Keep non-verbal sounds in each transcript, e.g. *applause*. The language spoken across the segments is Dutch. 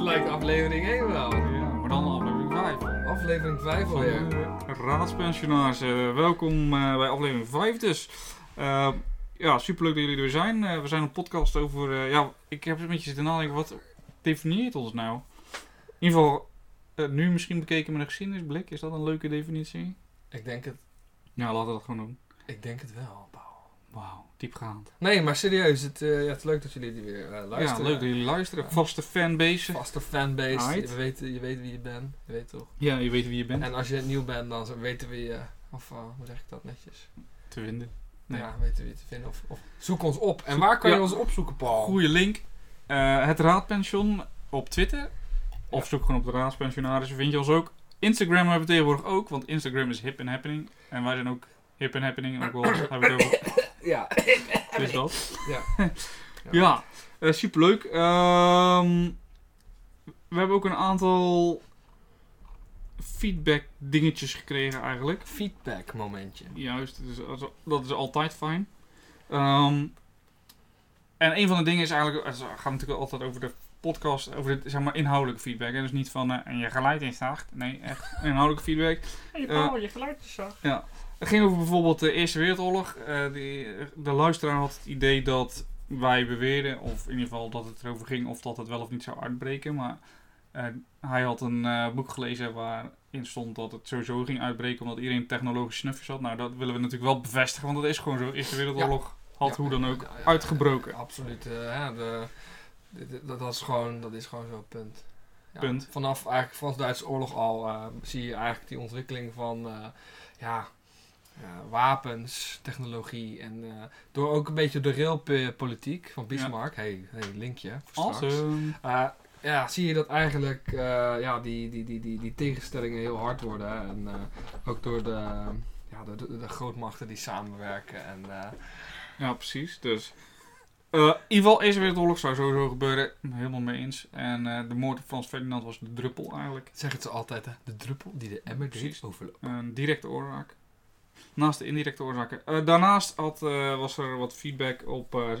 het lijkt aflevering 1 wel. Ja, maar dan aflevering 5. Aflevering 5 Van alweer. Raadspensionaars. Eh, welkom eh, bij aflevering 5 dus. Eh, ja, superleuk dat jullie er zijn. We zijn een podcast over... ja, ik heb een beetje zitten nadenken, wat definieert ons nou? In ieder geval, nu misschien bekeken met een geschiedenisblik. Is dat een leuke definitie? Ik denk het, Ja, laten we dat gewoon doen. ik denk het wel. Wauw, diepgaand. Nee, maar serieus, het, eh, ja, het is leuk dat jullie weer eh, Ja, luisteren. leuk dat jullie luisteren. Vaste fanbase. Vaste fanbase, je weet, je weet wie je bent, je weet toch. Ja, je weet wie je bent. En als je nieuw bent, dan weten we je, of eh, hoe zeg ik dat netjes? Te vinden. Nee. Ja, weten we je te vinden. Of, of zoek ons op. En waar kan je Ja. ons opzoeken, Paul? Goeie link. Het Raadpension op Twitter. Of zoek gewoon op de Raadspensionarissen. Vind je ons ook. Instagram hebben we tegenwoordig ook. Want Instagram is hip en happening. En wij zijn ook hip en happening. En ook wel *coughs* hebben we het over. Ja. *laughs* Dus dat. Ja. *laughs* Ja, eh, superleuk. Ehm, we hebben ook een aantal feedback dingetjes gekregen eigenlijk. Feedback momentje. Juist, dus dat is- is altijd fijn. Ehm, en een van de dingen is eigenlijk, het gaat natuurlijk altijd over de podcast, over de zeg maar, inhoudelijke feedback. Hè? Dus niet van eh, en je geluid is zacht. Nee, echt inhoudelijke feedback. Hey Eh, Paul, je geluid is zacht. Ja. Het ging over bijvoorbeeld de Eerste Wereldoorlog. Eh, die, de luisteraar had het idee dat wij beweerden, of in ieder geval dat het erover ging of dat het wel of niet zou uitbreken. Maar eh, hij had een eh, boek gelezen waarin stond dat het sowieso ging uitbreken omdat iedereen technologische snufjes had. Nou, dat willen we natuurlijk wel bevestigen, want dat is gewoon zo. Eerste Wereldoorlog had Ja, hoe dan ook ja, uitgebroken. Absoluut. eh, ja, de, de- de- dat, is gewoon, dat is gewoon zo'n punt. Ja, Punt. Vanaf eigenlijk Frans-Duitse oorlog al eh, zie je eigenlijk die ontwikkeling van eh, ja, wapens, technologie en eh, door ook een beetje de railpolitiek van Bismarck. Hey, hey, linkje voor. Awesome. Eh, ja, zie je dat eigenlijk eh, ja, die, die, die, die, die tegenstellingen heel hard worden. hè. En eh, ook door de, ja, de, de, de grootmachten die samenwerken. En, Ja, precies. Dus. eh, in ieder geval, Eerste Wereldoorlog zou sowieso gebeuren. Helemaal mee eens. En de moord op Frans Ferdinand was de druppel eigenlijk. zeggen ze altijd, hè? de druppel die de emmer deed overloopt. Een directe oorzaak. Naast de indirecte oorzaken. Eh, daarnaast had, eh, was er wat feedback op, eh,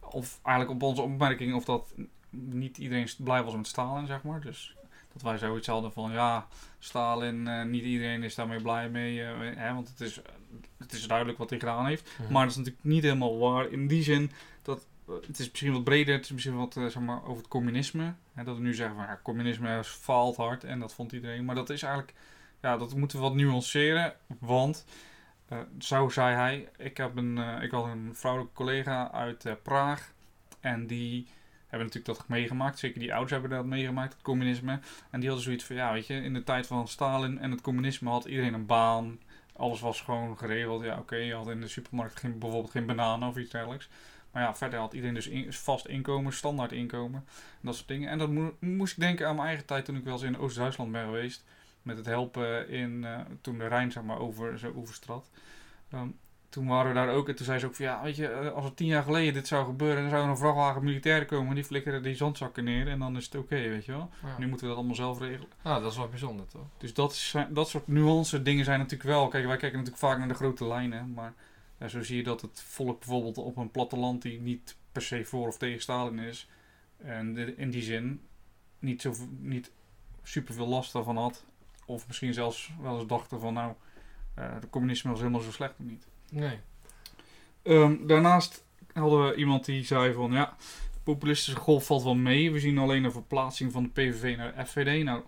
of eigenlijk op onze opmerking of dat niet iedereen blij was met Stalin, zeg maar. Dus dat wij zoiets hadden van, ja, Stalin, niet iedereen is daarmee blij mee. hè, want het is, het is duidelijk wat hij gedaan heeft. Maar dat is natuurlijk niet helemaal waar. In die zin dat het is misschien wat breder. Het is misschien wat zeg maar, over het communisme. Hè, dat we nu zeggen van ja, communisme faalt hard en dat vond iedereen. Maar dat is eigenlijk, ja, dat moeten we wat nuanceren. Want eh, zo zei hij, ik, heb een, eh, ik had een vrouwelijke collega uit eh, Praag. En die hebben natuurlijk dat meegemaakt. Zeker die ouders hebben dat meegemaakt, het communisme. En die hadden zoiets van, ja, weet je, in de tijd van Stalin en het communisme had iedereen een baan. Alles was gewoon geregeld. Ja, oké, je had in de supermarkt geen, bijvoorbeeld geen bananen of iets dergelijks. Maar ja, verder had iedereen dus vast inkomen, standaard inkomen. En dat soort dingen. En dat mo- moest ik denken aan mijn eigen tijd toen ik wel eens in Oost-Duitsland ben geweest. Met het helpen in, eh, toen de Rijn zeg maar over zijn oeverstrad. Ehm, toen waren we daar ook en toen zei ze ook van ja, weet je, eh, als er tien jaar geleden dit zou gebeuren, dan zou er een vrachtwagen militairen komen en die flikkeren die zandzakken neer en dan is het oké, weet je wel. Ja. Nu moeten we dat allemaal zelf regelen. Ah, dat is wel bijzonder, toch? Dus dat, dat soort nuance dingen zijn natuurlijk wel. Kijk, wij kijken natuurlijk vaak naar de grote lijnen. Maar ja, zo zie je dat het volk bijvoorbeeld op een platteland die niet per se voor of tegen Stalin is. En in die zin niet, zo, niet super veel last daarvan had. Of misschien zelfs wel eens dachten van nou, eh de communisme was helemaal zo slecht of niet. Nee. Ehm, daarnaast hadden we iemand die zei van ja, de populistische golf valt wel mee. We zien alleen een verplaatsing van de PVV naar de FVD. Nou,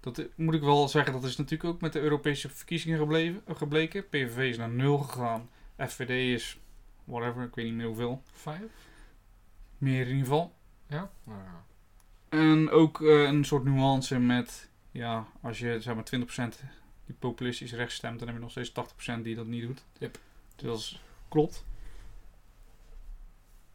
dat eh, moet ik wel zeggen, dat is natuurlijk ook met de Europese verkiezingen gebleven, eh, gebleken. PVV is naar nul gegaan. FVD is whatever, ik weet niet meer hoeveel. Vijf? Meer in ieder geval. Ja? Nou, ja. En ook eh, een soort nuance met, ja, als je zeg maar 20% die populistisch rechts stemt, dan heb je nog steeds 80% die dat niet doet. Yep. Dus dat is, klopt.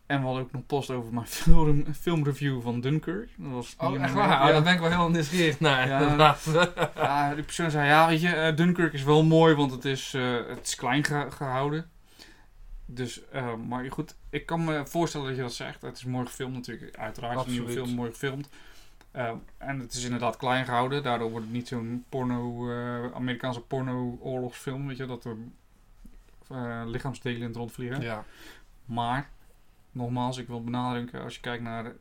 En we hadden ook nog post over mijn *laughs* film, filmreview van Dunkirk. Dat was Oh, echt waar? Ja, Oh, daar ben ik wel heel nieuwsgierig naar. Ja. *laughs* ja, die persoon zei, ja, weet je, eh, Dunkirk is wel mooi, want het is, eh, het is klein gehouden. Dus, eh, maar goed, ik kan me voorstellen dat je dat zegt. Het is mooi gefilmd natuurlijk, uiteraard. Het is een nieuwe Absoluut. film, mooi gefilmd. Eh, en het is inderdaad klein gehouden. Daardoor wordt het niet zo'n porno, eh, Amerikaanse porno-oorlogsfilm, weet je, dat er eh, lichaamsdelen in het rondvliegen. ja. Maar, nogmaals, ik wil benadrukken, als je kijkt naar het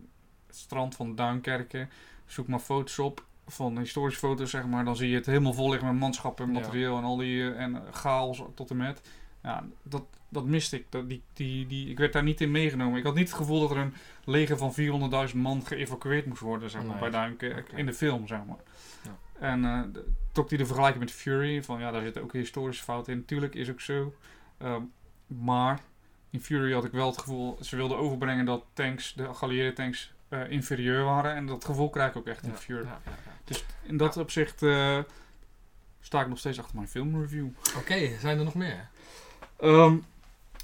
strand van Duinkerken, zoek maar foto's op van historische foto's, zeg maar. Dan zie je het helemaal vol liggen met manschappen Ja. materieel en al die en chaos tot en met. Ja, dat, dat miste ik. Dat, die, die, die, ik werd daar niet in meegenomen. Ik had niet het gevoel dat er een leger van 400.000 man geëvacueerd moest worden, zeg maar, Nee. bij Duinkerk in de film, zeg maar. Ja. En de- trok hij de vergelijking met Fury, van ja, daar zitten ook historische fouten in. Natuurlijk is ook zo. Ehm, maar in Fury had ik wel het gevoel, ze wilden overbrengen dat tanks, de geallieerde tanks, eh, inferieur waren. En dat gevoel krijg ik ook echt in Fury. ja. Dus in dat opzicht eh, sta ik nog steeds achter mijn filmreview. Oké, zijn er nog meer? Ehm,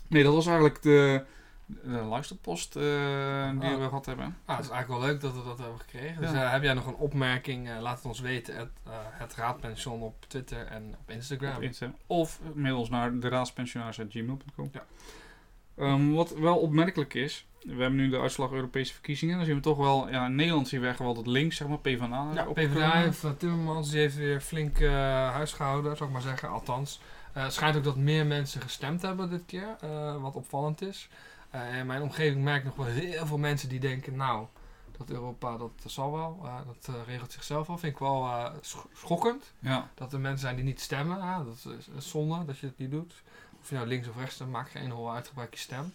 nee, dat was eigenlijk de, de luisterpost eh, die Oh. we gehad hebben. Ah, het is eigenlijk wel leuk dat we dat hebben gekregen. Dus Ja. eh, heb jij nog een opmerking? eh, laat het ons weten. Het, het Raadpension op Twitter en op Instagram. Op Insta. Of mail ons naar de raadspensionaars.gmail.com. Ja. Ehm, wat wel opmerkelijk is, we hebben nu de uitslag Europese verkiezingen. Dan zien we toch wel, ja, in Nederland zien we echt wel dat links, zeg maar, PvdA. Ja. PvdA heeft Timmermans, die heeft weer flink huis gehouden, zou ik maar zeggen. Althans, het schijnt ook dat meer mensen gestemd hebben dit keer, uh, wat opvallend is. In mijn omgeving merk ik nog wel heel veel mensen die denken, nou, dat Europa, dat zal wel, uh, dat regelt zichzelf wel. Vind ik wel uh, schokkend. Ja. Dat er mensen zijn die niet stemmen. Uh, dat is, is zonde dat je het niet doet. Of je nou links of rechts stemt, maakt geen hol uit, gebruik je stem.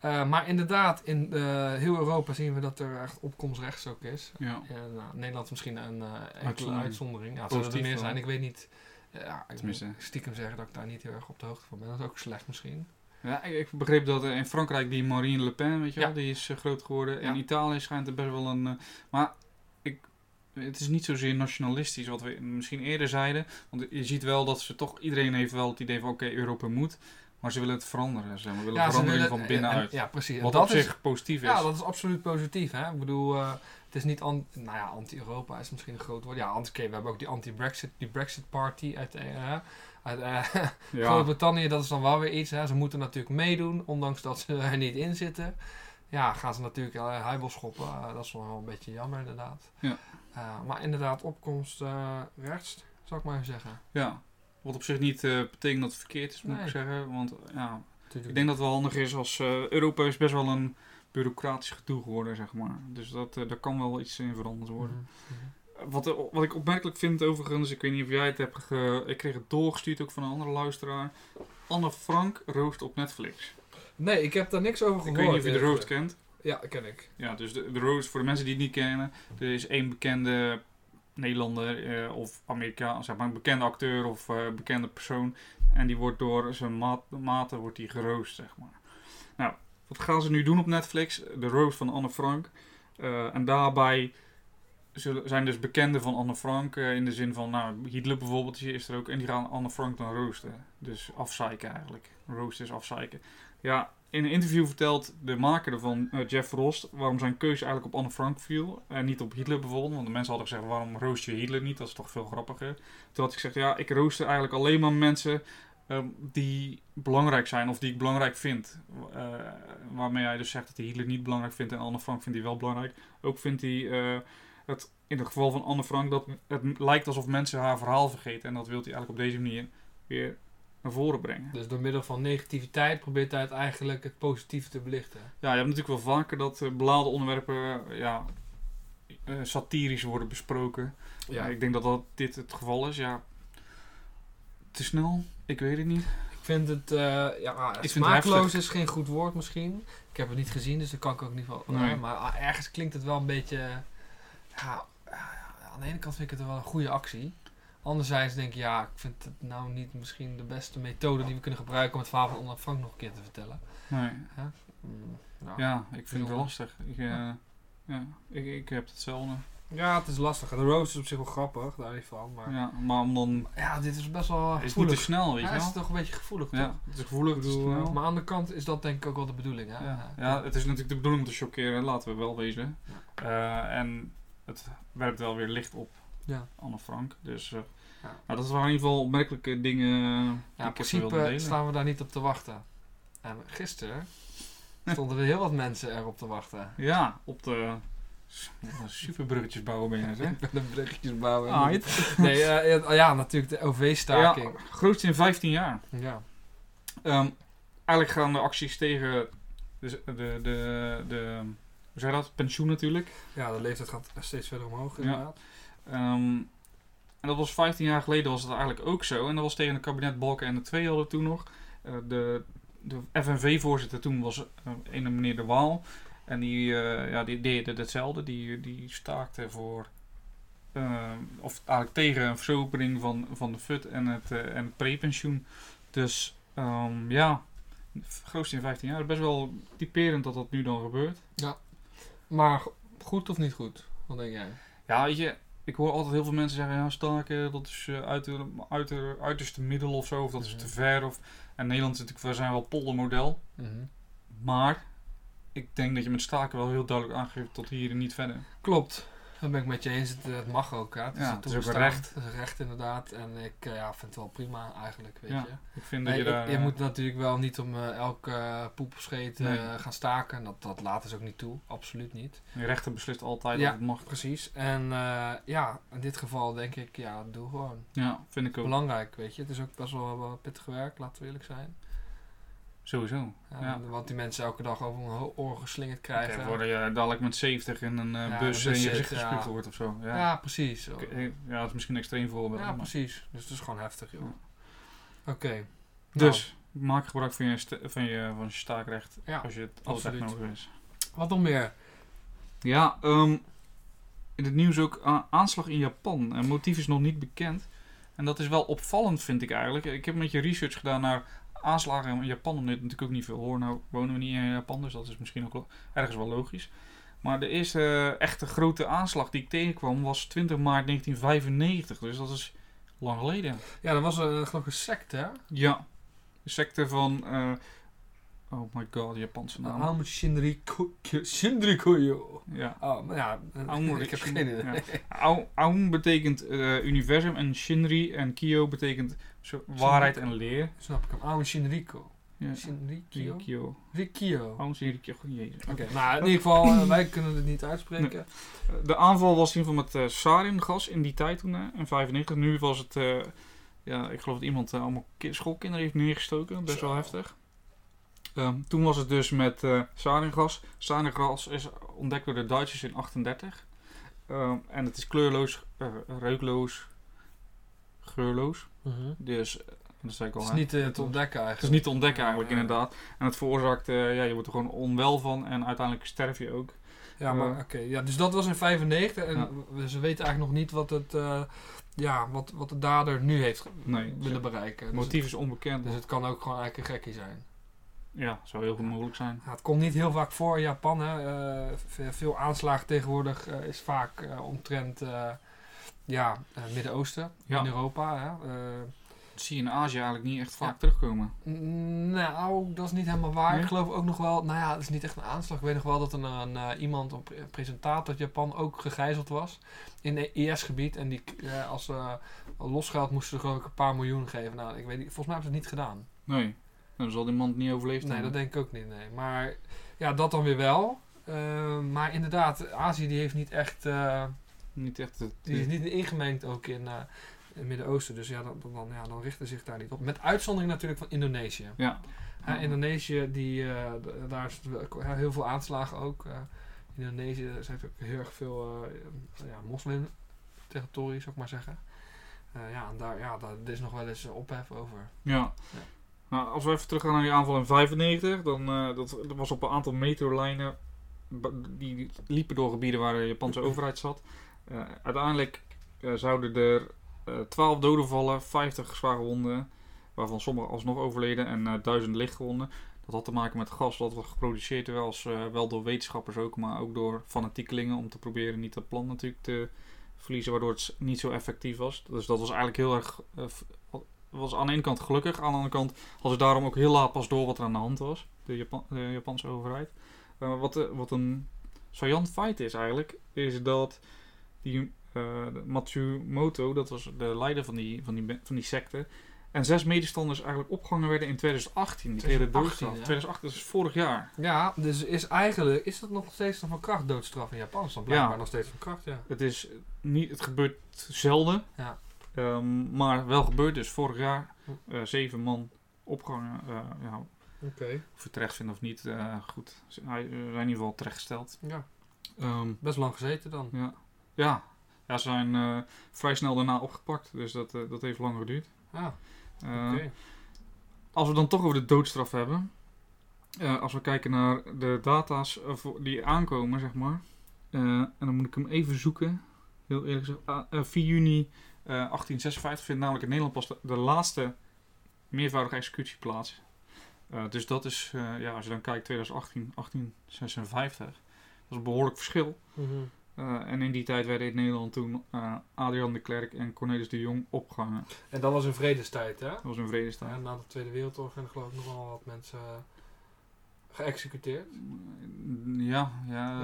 Maar inderdaad, in heel Europa zien we dat er echt opkomst rechts ook is. Ja. En, Nederland misschien een enkele Uitzondering. uitzondering. Ja, het zullen er meer zijn. Ik weet niet. Ja, ik Tenminste. moet stiekem zeggen dat ik daar niet heel erg op de hoogte van ben. Dat is ook slecht misschien. Ja, ik, ik begreep dat uh, in Frankrijk die Marine Le Pen, weet je Ja. wel, die is uh, groot geworden. Ja. In Italië schijnt er best wel een... uh, maar ik, het is niet zozeer nationalistisch wat we misschien eerder zeiden. Want je ziet wel dat ze toch... Iedereen heeft wel het idee van oké, Europa moet. Maar ze willen het veranderen. Zeg maar. Willen Ja, verandering willen- van binnenuit. en- Ja, precies. Wat dat op is, zich positief is. Ja, dat is absoluut positief. Hè? Ik bedoel, eh, het is niet an nou ja, anti-Europa is misschien een groot woord. Ja, anti okay, we hebben ook die anti-Brexit, die Brexit Party uit, eh, uit *laughs* ja. Groot-Brittannië. Dat is dan wel weer iets. Hè? Ze moeten natuurlijk meedoen, ondanks dat ze *laughs* er niet in zitten. Ja, gaan ze natuurlijk uh, heibel schoppen. Uh, dat is wel een beetje jammer inderdaad. Ja. Uh, maar inderdaad, opkomst uh, rechts, zou ik maar zeggen. ja. Wat op zich niet uh, betekent dat het verkeerd is, moet Nee. ik zeggen. Want ja, Tuurlijk. ik denk dat het wel handig is als uh, Europa is best wel een bureaucratisch gedoe geworden, zeg maar. Dus dat, uh, daar kan wel iets in veranderd worden. Mhm, mhm. Wat, wat ik opmerkelijk vind overigens, ik weet niet of jij het hebt ge, ik kreeg het doorgestuurd ook van een andere luisteraar. Anne Frank roost op Netflix. Nee, ik heb daar niks over Ik gehoord. weet niet of je de roost kent. Ja, ken ik. Ja, dus de, de roost, voor de mensen die het niet kennen, er is één bekende Nederlander eh, of Amerikaan, zeg maar een bekende acteur of eh, bekende persoon. En die wordt door zijn maten wordt die geroost, zeg maar. Nou, wat gaan ze nu doen op Netflix? De roast van Anne Frank. Eh, en daarbij zullen, zijn dus bekenden van Anne Frank. in de zin van, nou, Hitler bijvoorbeeld is er ook. En die gaan Anne Frank dan roosten. Dus afzeiken eigenlijk. Roast is afzeiken. Ja, in een interview vertelt de maker ervan, eh, Jeff Rost, waarom zijn keuze eigenlijk op Anne Frank viel. En niet op Hitler bijvoorbeeld. Want de mensen hadden gezegd, waarom roost je Hitler niet? Dat is toch veel grappiger. Toen had ik gezegd, ja, ik rooster eigenlijk alleen maar mensen ehm, die belangrijk zijn of die ik belangrijk vind. Eh, waarmee hij dus zegt dat hij Hitler niet belangrijk vindt en Anne Frank vindt hij wel belangrijk. Ook vindt hij eh, het in het geval van Anne Frank dat het lijkt alsof mensen haar verhaal vergeten. En dat wil hij eigenlijk op deze manier weer naar voren brengen. Dus door middel van negativiteit probeert hij het eigenlijk het positieve te belichten. Ja, je hebt natuurlijk wel vaker dat uh, beladen onderwerpen uh, ja, uh, satirisch worden besproken. Ja. ik denk dat, dat dit het geval is. Ja, te snel? Ik weet het niet. Ik vind het, ja, ik smaakloos is geen goed woord misschien. Ik heb het niet gezien, dus dat kan ik ook niet van. Nee. Maar ah, ergens klinkt het wel een beetje. Ja, aan de ene kant vind ik het wel een goede actie. Anderzijds denk ik, ja, ik vind het nou niet misschien de beste methode die we kunnen gebruiken om het verhaal van Anne Frank nog een keer te vertellen. Nee. Ja, mm, nou, ja ik vind het wel lastig. Ik, uh, ja. ja. ik, ik heb hetzelfde. Ja, het is lastig. De roast is op zich wel grappig, daar niet van. Maar, ja, maar om dan... Ja, dit is best wel is niet te snel, weet ja, je wel. is toch een beetje gevoelig, toch? Ja, het is gevoelig, het is snel. Maar aan de kant is dat denk ik ook wel de bedoeling, hè? Ja, ja het is natuurlijk de bedoeling om te chockeren, laten we wel wezen. Ja. Uh, en het werpt wel weer licht op ja. Anne Frank, dus... Uh, ja. Nou, dat waren in ieder geval opmerkelijke dingen. Ja, in principe staan we daar niet op te wachten. En gisteren stonden er heel wat mensen erop te wachten. Ja, op de super bruggetjes bouwen ben je, hè? *laughs* de bruggetjes bouwen. Ah, *laughs* nee, uh, ja, natuurlijk de OV-staking. Ja, grootste in 15 jaar. Ja. Um, eigenlijk gaan de acties tegen de, de, de, de hoe zeg je dat? Pensioen natuurlijk. Ja, de leeftijd gaat steeds verder omhoog Ja. Ehm, en dat was 15 jaar geleden was het eigenlijk ook zo. En dat was tegen het kabinet Balken en de Twee hadden toen nog. Eh, de de FNV-voorzitter toen was uh, een meneer De Waal. En die, eh, ja, die deed hetzelfde. Die, die staakte voor... of eigenlijk tegen een veropening van, van de FUT en het, en het prepensioen. Dus ehm, ja, grootste in 15 jaar. Best wel typerend dat dat nu dan gebeurt. Maar go- goed of niet goed? Wat denk jij? Ja, weet je, ik hoor altijd heel veel mensen zeggen, ja, staken, dat is eh, uit de, uit de uiterste middel of zo, of dat is Mhm. te ver. Of, en Nederland is natuurlijk, we zijn wel poldermodel. Maar ik denk dat je met staken wel heel duidelijk aangeeft tot hier en niet verder. Klopt. Dat ben ik met je eens. Het, het mag ook. Hè. Het Ja, het is ook een recht. Het is een recht inderdaad. En ik eh, ja, vind het wel prima eigenlijk. Weet Ja, je. Ik vind dat je daar... je, eh, moet natuurlijk wel niet om eh, elke uh, poep of scheet eh, Nee. gaan staken. Dat, dat laten ze ook niet toe. Absoluut niet. je rechter beslist altijd Ja. dat het mag. Precies. En ja, in dit geval denk ik, ja, doe gewoon. Ja, vind ik ook. Belangrijk, weet je. Het is ook best wel, wel pittig werk, laten we eerlijk zijn. Sowieso. Ja, Ja. Want die mensen elke dag over hun oren geslingerd krijgen. worden je dadelijk met 70 in een eh, bus in je gezicht gespuugd wordt of zo. Ja, precies. Eh, ja dat is misschien een extreem voorbeeld. Ja, maar- precies. Dus het is gewoon heftig, joh. Ja. Oké. Nou, Dus, maak gebruik van je, van je, van je staakrecht als je het het absoluut. nodig is. wat nog meer? Ja, ehm, in het nieuws ook aanslag in Japan. En motief is nog niet bekend. En dat is wel opvallend, vind ik eigenlijk. Ik heb een beetje research gedaan naar aanslagen in Japan. Omdat natuurlijk ook niet veel hoor. Nou wonen we niet in Japan, dus dat is misschien ook ergens wel logisch. Maar de eerste eh, echte grote aanslag die ik tegenkwam was 20 maart 1995. Dus dat is lang geleden. Ja, dat was een, geloof ik een secte, hè? Ja, de secte van... eh, oh my god, Japanse naam. Aum Shinrikyo. Shinrikyo. Ja. Oh, maar ja, Aum ik heb geen idee. ja. Aum, betekent eh, universum en Shinri en Kyo betekent zo, waarheid en leer. Snap ik hem. Aum Shinriko. Ja. Shinrikyo? Kyo. Rikyo. Shinrikyo. Oh, jezus. Oké, nou in ieder geval, eh, *laughs* wij kunnen het niet uitspreken. De aanval was in ieder geval met eh saringas in die tijd toen, in 95. Nu was het, eh, ja, ik geloof dat iemand allemaal ki- schoolkinderen heeft neergestoken. Best wel heftig. Ehm, toen was het dus met eh saringas. Saringas is ontdekt door de Duitsers in 38. Ehm, en het is kleurloos, eh, reukloos, geurloos. Mhm. Dus, eh, dat zei ik al. Het is niet eh, te ontdekken Het eigenlijk. is niet te ontdekken eigenlijk, Ja. inderdaad. En het veroorzaakt, eh, ja, je wordt er gewoon onwel van en uiteindelijk sterf je ook. Ja, maar oké. Ja, dus dat was in 95 en Ja. ze weten eigenlijk nog niet wat het, eh, ja, wat, wat de dader nu heeft Nee, willen bereiken. Het Dus motief is onbekend. het, dus het kan ook gewoon eigenlijk een gekkie zijn. Ja, zou heel goed mogelijk zijn. Ja, het komt niet heel vaak voor in Japan. Hè. Eh, ve- veel aanslagen tegenwoordig is vaak omtrent eh, ja, eh, Midden-Oosten, Ja. in Europa. Hè. Eh, Dat zie je in Azië eigenlijk niet echt vaak Ja. terugkomen. Mm, Nou, dat is niet helemaal waar. Nee? Ik geloof ook nog wel, nou ja, het is niet echt een aanslag. Ik weet nog wel dat er een, eh, iemand, een pre- presentator uit Japan, ook gegijzeld was in het IS-gebied. En die, als eh, losgeld moesten ze geloof ik een paar miljoen geven. Nou, ik weet niet, volgens mij hebben ze het niet gedaan. Nee, dan zal die man het niet overleefd Nee, dat denk ik ook niet, nee. Maar ja, dat dan weer wel. Maar inderdaad, Azië die heeft niet echt, Niet echt het... die is niet ingemengd ook in, eh, het Midden-Oosten. Dus ja dan, dan, ja, dan richten zich daar niet op. Met uitzondering natuurlijk van Indonesië. Ja. Ja, Indonesië, die, eh, daar is ja, heel veel aanslagen ook. eh Indonesië zijn ook heel erg veel eh ja, moslim-territorie, zou ik maar zeggen. Eh, ja, en daar, ja, daar is nog wel eens eh, ophef over. Ja. Nou, als we even teruggaan naar die aanval in 95, dan eh, dat, dat was op een aantal metrolijnen die liepen door gebieden waar de Japanse overheid zat. Eh, uiteindelijk eh, zouden er eh 12 doden vallen, 50 zware wonden, waarvan sommigen alsnog overleden en eh 1000 lichtgewonden. Dat had te maken met gas dat was geproduceerd, wel, eh, wel door wetenschappers ook, maar ook door fanatiekelingen om te proberen niet dat plan natuurlijk te verliezen, waardoor het niet zo effectief was. Dus dat was eigenlijk heel erg, eh, was aan de ene kant gelukkig, aan de andere kant hadden ze daarom ook heel laat pas door wat er aan de hand was, de, Japan, de Japanse overheid. Eh, wat, eh, wat een saillant feit is eigenlijk, is dat die de Matsumoto, dat was de leider van die, van die, van die secte, en zes medestanders eigenlijk opgehangen werden in 2018. Die kregen de 2018, doodstraf. ja. 2018, dat is vorig jaar. Ja, dus is eigenlijk, is dat nog steeds van kracht doodstraf in Japan? Dan blijkbaar Ja. nog steeds van kracht, ja. Het, is niet, het gebeurt zelden, Ja. Ehm, maar wel gebeurd. Dus vorig jaar eh, zeven man opgehangen. eh, ja, Oké. Of je terecht vindt of niet, goed. Hij- zijn in ieder geval terechtgesteld. Ja, Ehm, best lang gezeten dan. ja. Ja. ja, ze zijn eh, vrij snel daarna opgepakt. Dus dat, eh, dat heeft lang geduurd. Ah, Eh, oké. Als we dan toch over de doodstraf hebben. als we kijken naar de data's die aankomen, zeg maar. en dan moet ik hem even zoeken. Heel eerlijk gezegd. Ah, eh, 4 juni eh, 1856 vindt namelijk in Nederland pas de, de laatste meervoudige executie plaats. Dus dat is, ja, als je dan kijkt 2018, 1856. Dat is een behoorlijk verschil. Mhm. Eh, en in die tijd werden in Nederland toen eh, Adrian de Klerk en Cornelis de Jong opgehangen. En dat was in vredestijd, hè? Dat was een vredestijd. Ja, na de Tweede Wereldoorlog zijn er geloof ik nog wel wat mensen eh, geëxecuteerd. Ja, ja,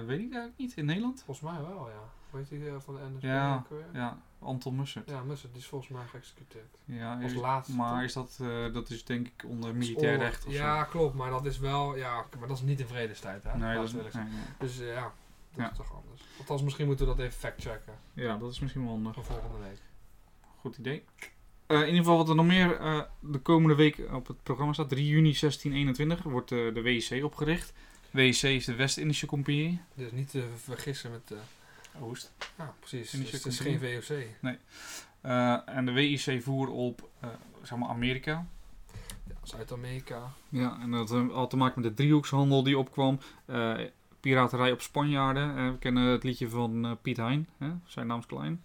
eh, weet ik eigenlijk niet. In Nederland? Volgens mij wel, ja. Weet je die van de NSB Ja, weer? Ja, Anton Mussert. Ja, Mussert, die is volgens mij geëxecuteerd. Ja, Als is- laatste. maar is dat, dat is denk ik onder militair recht of Ja, klopt, maar dat is wel, ja, maar dat is niet in vredestijd, hè? Nee, dat is, nee, nee. Dus ja, dat Ja. is toch anders. Althans, misschien moeten we dat even factchecken Ja, dat is misschien wel handig. voor volgende week. Goed idee. Eh, in ieder geval wat er nog meer eh, de komende week op het programma staat. 3 juni 1621 wordt eh, de WIC opgericht. WIC is de West-Indische Compagnie. Dus niet te vergissen met, eh Oost. ja, precies. Indische Dus het is geen VOC. Eh, en de WIC voer op zeg maar Amerika. Ja, Zuid-Amerika. Ja, en dat had te maken met de driehoekshandel die opkwam. Piraterij op Spanjaarden. Eh, we kennen het liedje van eh, Piet Hein, hè? zijn naam is klein.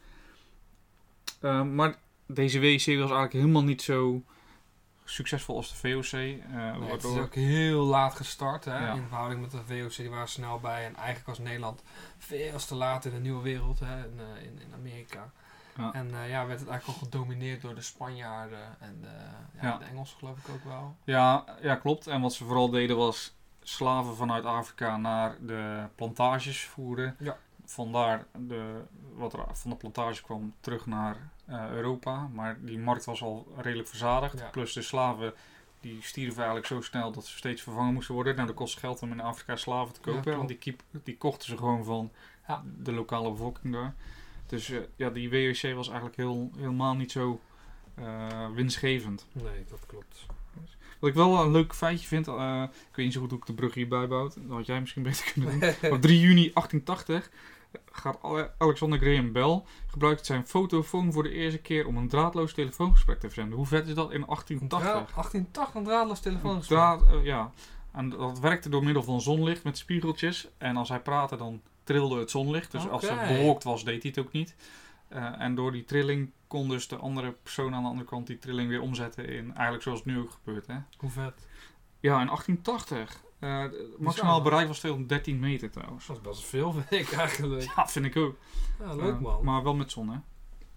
Eh, maar deze WIC was eigenlijk helemaal niet zo succesvol als de VOC. Nee, het is ook heel laat gestart, hè? Ja. in verhouding met de VOC. Die waren snel bij. En eigenlijk was Nederland veel te laat in de nieuwe wereld, hè? In, in, in Amerika. Ja. En ja, werd het eigenlijk al gedomineerd door de Spanjaarden en de, Ja. de Engelsen geloof ik ook wel. Ja, ja, klopt. En wat ze vooral deden was slaven vanuit Afrika naar de plantages voeren. Ja. Vandaar de, wat er van de plantage kwam terug naar eh, Europa. Maar die markt was al redelijk verzadigd. Ja. Plus de slaven die stierven eigenlijk zo snel dat ze steeds vervangen moesten worden. Nou, dat kost geld om in Afrika slaven te kopen. want die, die kochten ze gewoon van Ja. de lokale bevolking daar. Dus eh, ja, die WOC was eigenlijk heel, helemaal niet zo eh, winstgevend. Nee, dat klopt. Wat ik wel een leuk feitje vind, eh, ik weet niet zo goed hoe ik de brug hierbij bouw, dat had jij misschien *laughs* beter kunnen doen. *laughs* Op 3 juni 1880 gaat Ale- Alexander Graham Bell gebruikt zijn fotofoon voor de eerste keer om een draadloos telefoongesprek te verzenden. Hoe vet is dat in Dra 1880? 1880 een draadloos telefoon. Draad, eh, ja. En dat werkte door middel van zonlicht met spiegeltjes. En als hij praatte, dan trilde het zonlicht. Dus als het bewolkt was, deed hij het ook niet. Eh, en door die trilling kon dus de andere persoon aan de andere kant die trilling weer omzetten in eigenlijk zoals het nu ook gebeurt. Hè? Hoe vet. Ja, in 1880. Eh, maximaal bereik was 213 meter trouwens. Dat is best veel, vind ik eigenlijk. Ja, vind ik ook. Ja, leuk Eh, man. maar wel met zon, hè?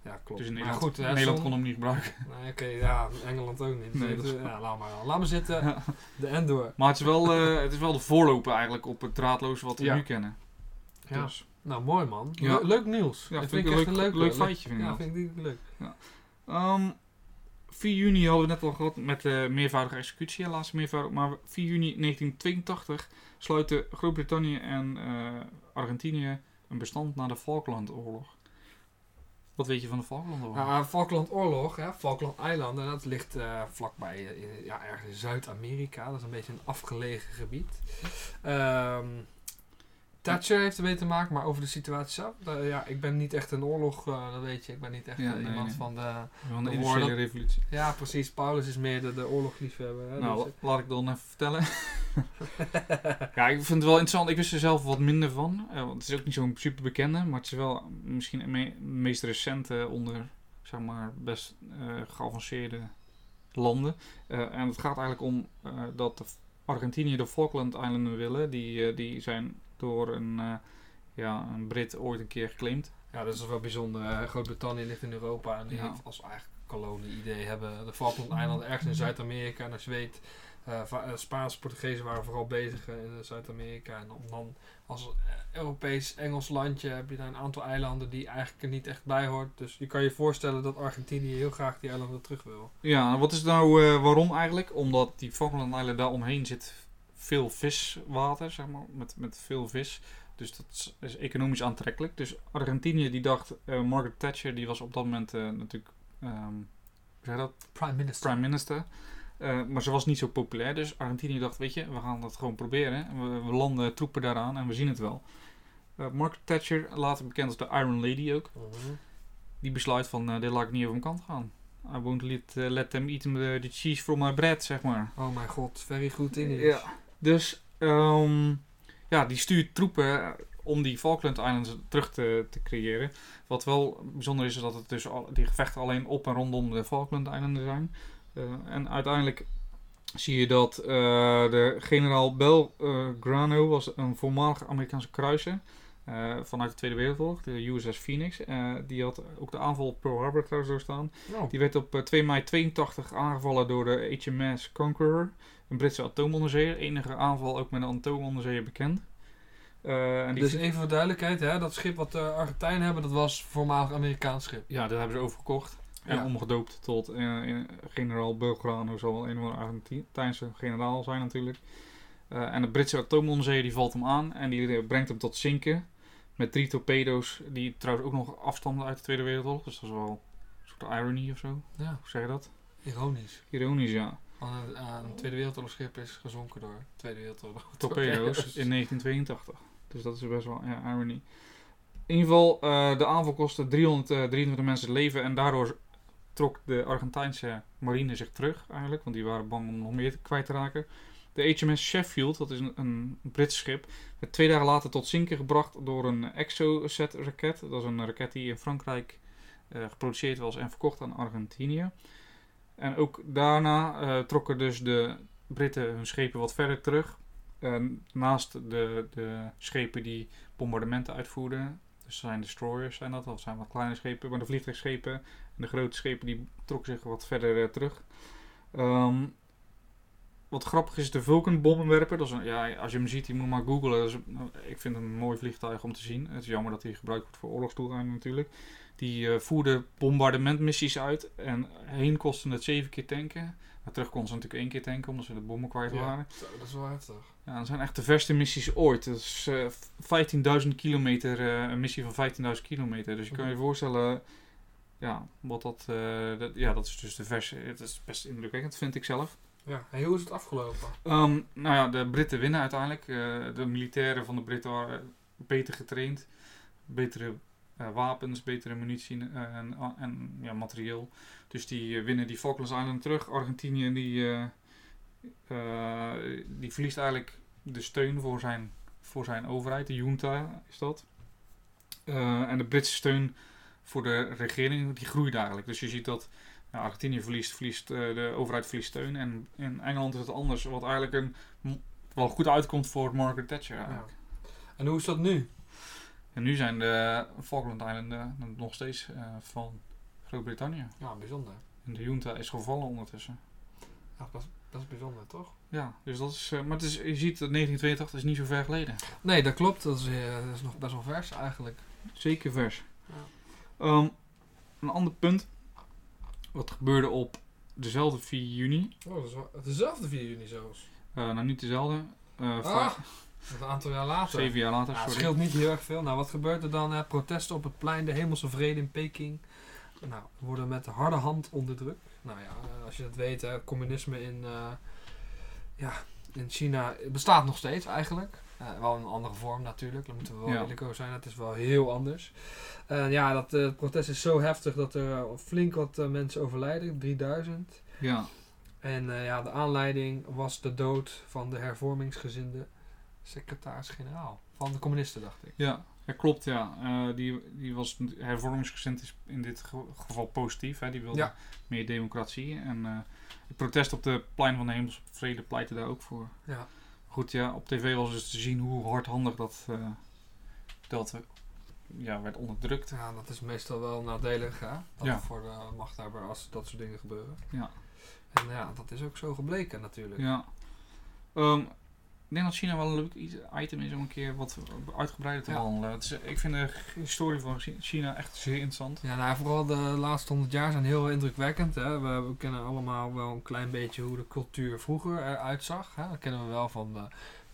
ja, klopt. Dus in Maar Nederland, goed, hè, Nederland kon hem niet gebruiken. Nee, oké, ja, Engeland ook niet. Nee, Dus, eh, ja, laat maar. Laat maar zitten. Ja. De end door. Maar het is, wel, het is wel de voorloper eigenlijk op het draadloze wat we Ja. nu kennen. Ja. Dus, Nou, mooi man. Ja. Le- leuk nieuws. Ja, Dat vind ik echt een leuk- leuk feitje, vind ik Ja, vind ik leuk. Ehm, 4 juni hadden we net al gehad met de meervoudige executie, de laatste meervoudige. Maar 4 juni 1982 sluiten Groot-Brittannië en eh, Argentinië een bestand na de Falklandoorlog. Wat weet je van de Falklandoorlog? Nou, Falklandoorlog, hè, Falkland-eilanden, dat ligt eh, vlakbij, eh, ja, ergens in Zuid-Amerika. Dat is een beetje een afgelegen gebied. Ehm Thatcher heeft ermee te maken, maar over de situatie zelf. eh, ja, ik ben niet echt een oorlog, eh, dat weet je. Ik ben niet echt Ja, nee, iemand nee. van de... van de de industriële revolutie. Ja, precies. Paulus is meer de, de oorlogliefhebber. Hè, Nou, dus, la- laat ik dan even vertellen. *laughs* ja, ik vind het wel interessant. Ik wist er zelf wat minder van. Eh, want het is ook niet zo'n super bekende, maar het is wel misschien het me- meest recente onder, zeg maar, best geavanceerde landen. En het gaat eigenlijk om dat de Argentinië de Falkland-eilanden willen. Die, die zijn door een, eh, ja, een Brit ooit een keer geclaimd. Ja, dat is wel bijzonder. Groot-Brittannië ligt in Europa en die Ja. heeft als eigenlijk kolonie-idee hebben de Falkland-eilanden ergens in Zuid-Amerika. En als je weet, eh, Spaanse Portugezen waren vooral bezig in Zuid-Amerika. En om dan als Europees-Engels landje heb je daar een aantal eilanden die eigenlijk er niet echt bij hoort. Dus je kan je voorstellen dat Argentinië heel graag die eilanden terug wil. Ja, wat is nou waarom eigenlijk? Omdat die Falkland-eilanden daar omheen zit veel viswater, zeg maar, met, met veel vis. Dus dat is, is economisch aantrekkelijk. Dus Argentinië die dacht, eh, Margaret Thatcher die was op dat moment eh, natuurlijk, ehm hoe zeg je dat, Prime Minister. prime minister. Eh, maar ze was niet zo populair, dus Argentinië dacht, weet je, we gaan dat gewoon proberen. We, we landen troepen daaraan en we zien het wel. Margaret Thatcher, later bekend als de Iron Lady ook, die besluit van, dit laat ik niet over mijn kant gaan. I won't let, let them eat the, the, cheese from my bread, zeg maar. Oh mijn god, very good English. Ja, dus um, ja, die stuurt troepen om die Falkland Islands terug te, te creëren. Wat wel bijzonder is, is dat het dus al, die gevechten alleen op en rondom de Falkland Eilanden zijn. Uh, en uiteindelijk zie je dat uh, de generaal Belgrano was een voormalig Amerikaanse kruiser. Uh, vanuit de Tweede Wereldoorlog, de USS Phoenix. die had ook de aanval op Pearl Harbor trouwens doorstaan. Oh. Die werd op 2 mei 82 aangevallen door de HMS Conqueror, een Britse atoomonderzeeër. Enige aanval ook met een atoomonderzeeër bekend. En dus even voor duidelijkheid, hè, dat schip wat de Argentijnen hebben, dat was voormalig Amerikaans schip. Ja, dat hebben ze overgekocht. En ja. omgedoopt tot generaal Belgrano, zal wel een of andere Argentijnse generaal zijn natuurlijk. En de Britse atoomonzee die valt hem aan en die brengt hem tot zinken. Met drie torpedo's, die trouwens ook nog afstamden uit de Tweede Wereldoorlog. Dus dat is wel een soort irony of zo. Ja. Hoe zeg je dat? Ironisch. Ironisch, ja. Een, een Tweede Wereldoorlog schip is gezonken door Tweede Wereldoorlog torpedo's *laughs* in 1982. Dus dat is best wel ja, irony. In ieder geval, uh, de aanval kostte 323 mensen het leven en daardoor trok de Argentijnse marine zich terug eigenlijk, want die waren bang om nog meer kwijt te raken. De HMS Sheffield, dat is een, een Brits schip, werd twee dagen later tot zinken gebracht door een Exocet-raket. Dat is een raket die in Frankrijk uh, geproduceerd was en verkocht aan Argentinië. En ook daarna uh, trokken dus de Britten hun schepen wat verder terug. Naast de, de schepen die bombardementen uitvoerden. Dus zijn destroyers zijn dat, dat zijn wat kleine schepen. Maar de vliegtuigschepen en de grote schepen die trokken zich wat verder uh, terug. Um, wat grappig is de Vulcan bommenwerper. Dat is een, ja, als je hem ziet, je moet maar googlen. ik vind het een mooi vliegtuig om te zien. Het is jammer dat hij gebruikt wordt voor oorlogsdoeleinden natuurlijk. Die uh, voerde bombardementmissies uit. En heen kostte het zeven keer tanken. Maar terug konden ze natuurlijk één keer tanken, omdat ze de bommen kwijt waren. Zo, dat is wel heftig. Ja, dat zijn echt de verste missies ooit. Dat is uh, eh, 15.000 kilometer, uh, een missie van 15.000 kilometer. Dus je kan je mhm. voorstellen, ja, wat dat, dat, ja, dat is dus de verse. Het is best indrukwekkend, vind ik zelf. Ja, en hoe is het afgelopen? Um, nou ja, de Britten winnen uiteindelijk. de militairen van de Britten waren beter getraind. Betere uh, wapens, betere munitie uh, en, en ja, materieel. Dus die winnen die Falklands Island terug. Argentinië die, die verliest eigenlijk de steun voor zijn, voor zijn overheid. De junta is dat. en de Britse steun voor de regering die groeit eigenlijk. Dus je ziet dat ja, Argentinië verliest, verliest de overheid verliest steun. En in Engeland is het anders. Wat eigenlijk een, wel goed uitkomt voor Margaret Thatcher eigenlijk. Ja. En hoe is dat nu? En nu zijn de Falkland Eilanden nog steeds uh, van Groot-Brittannië. Ja, bijzonder. En de junta is gevallen ondertussen. Ja, dat, dat is bijzonder, toch? Ja, dus dat is. Uh, maar het is, je ziet dat 1982 is niet zo ver geleden. Nee, dat klopt. Dat is, dat is nog best wel vers eigenlijk. Zeker vers. Ja. Um, een ander punt. Wat gebeurde op dezelfde 4 juni. Oh, dezelfde 4 juni zelfs. nou, niet dezelfde. ah. Een aantal jaar later. Zeven jaar later, ja, Het scheelt niet heel erg veel. Nou, wat gebeurt er dan? protesten op het plein, de hemelse vrede in Peking. Nou, worden met harde hand onderdrukt. Nou ja, eh, als je dat weet, communisme in, uh, ja, in China bestaat nog steeds eigenlijk. Uh, wel een andere vorm natuurlijk, daar moeten we wel eerlijk over zijn. Het is wel heel anders. En ja, dat uh, protest is zo heftig dat er flink wat mensen overlijden, 3000. Ja. En ja, de aanleiding was de dood van de hervormingsgezinde secretaris-generaal van de communisten, dacht ik. Ja, ja klopt, ja. Uh, die, die was hervormingsgezind is in dit geval positief. Hè. Die wilde meer democratie. En uh, het protest op de plein van de Hemels Vrede pleitte daar ook voor. Ja. Goed, ja, op tv was dus te zien hoe hardhandig dat, uh, dat ja, werd onderdrukt. Ja, dat is meestal wel nadelig hè? Dat ja. voor de machthebber als dat soort dingen gebeuren. Ja. En ja, dat is ook zo gebleken natuurlijk. Ja. Um, ik denk dat China wel een leuk item is om een keer wat uitgebreider te behandelen. Is, ik vind de historie van China echt zeer interessant. Ja, nou, vooral de laatste honderd jaar zijn heel indrukwekkend. Hè. We, we, kennen allemaal wel een klein beetje hoe de cultuur vroeger eruit zag. Hè. Dat kennen we wel van, de,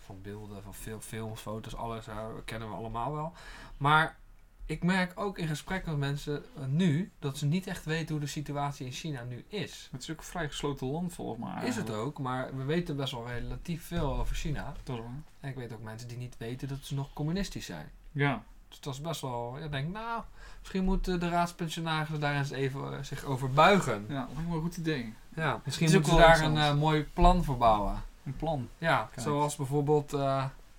van beelden, van veel films, foto's, alles. Hè. Dat kennen we allemaal wel. Maar ik merk ook in gesprekken met mensen eh, nu dat ze niet echt weten hoe de situatie in China nu is. Het is ook een vrij gesloten land volgens mij. Is het ook, maar we weten best wel relatief veel over China. Dat is waar. En ik weet ook mensen die niet weten dat ze nog communistisch zijn. Ja. Dus dat is best wel, ik denk, nou, misschien moeten de raadspensionarissen daar eens even eh, zich over buigen. Ja, lijkt me een goed idee. Ja, misschien is moeten ze wel daar een eh, mooi plan voor bouwen. Een plan. Ja, Kijk. zoals bijvoorbeeld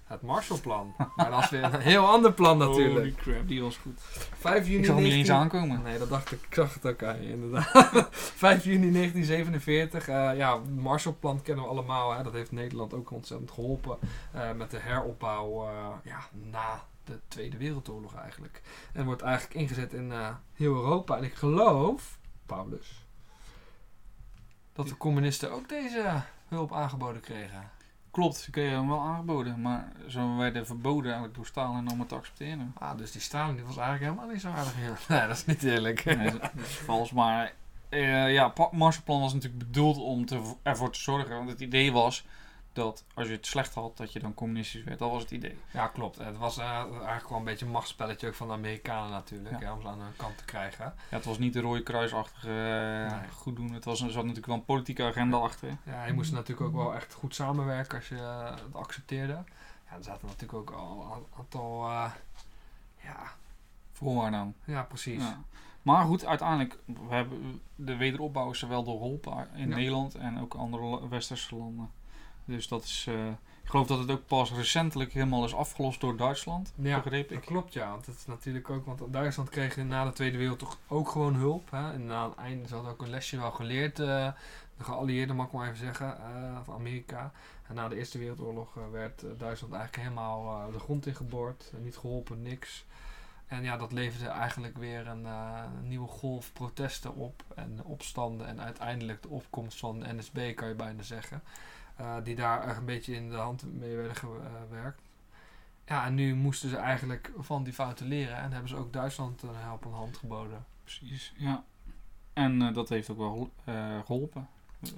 het Marshallplan. maar dat is weer een heel ander plan natuurlijk. Holy crap, die was goed. 5 juni Ik zag hem niet 19 eens aankomen. Nee, dat dacht ik. Ik zag het ook aan je, inderdaad. *laughs* 5 juni 1947. eh, ja, het Marshallplan kennen we allemaal. Hè. Dat heeft Nederland ook ontzettend geholpen. eh, met de heropbouw eh, ja, na de Tweede Wereldoorlog eigenlijk. En wordt eigenlijk ingezet in eh, heel Europa. En ik geloof, Paulus, dat de communisten ook deze hulp aangeboden kregen. Klopt, ze kregen hem wel aangeboden, maar ze werden verboden eigenlijk door Stalin om het te accepteren. Ah, dus die Stalin die was eigenlijk helemaal niet zo aardig. *laughs* Nee, dat is niet eerlijk. Nee, dat is vals, maar eh, ja, Pa- Marshallplan was natuurlijk bedoeld om te, ervoor te zorgen, want het idee was dat als je het slecht had, dat je dan communistisch werd. Dat was het idee. Ja, klopt. Het was eh, eigenlijk wel een beetje een machtsspelletje ook van de Amerikanen natuurlijk. Ja. Om ze aan hun kant te krijgen. Ja, het was niet de rode kruisachtige eh, Nee. goed doen. Het was, er zat natuurlijk wel een politieke agenda achter. Ja, je moest natuurlijk ook wel echt goed samenwerken als je eh, het accepteerde. Ja, er zaten natuurlijk ook al een aantal... ja, Voorwaarden aan. ja, precies. Ja. Maar goed, uiteindelijk, we hebben de wederopbouw is er wel doorholpen in Ja. Nederland en ook andere westerse landen. Dus dat is, eh, ik geloof dat het ook pas recentelijk helemaal is afgelost door Duitsland, Ja, begreep dat ik. klopt ja. Want het is natuurlijk ook... Want Duitsland kreeg na de Tweede Wereldoorlog ook gewoon hulp. Hè? En na het einde, ze hadden ook een lesje wel geleerd. eh, de geallieerden, mag ik maar even zeggen, eh, van Amerika. En na de Eerste Wereldoorlog werd Duitsland eigenlijk helemaal de grond ingeboord. Niet geholpen, niks. En ja, dat leverde eigenlijk weer een, een nieuwe golf protesten op. En opstanden. En uiteindelijk de opkomst van de NSB, kan je bijna zeggen. Eh, die daar echt een beetje in de hand mee werden gewerkt. Ja, en nu moesten ze eigenlijk van die fouten leren. En hebben ze ook Duitsland een helpende hand geboden. Precies, ja. En eh, dat heeft ook wel eh, geholpen.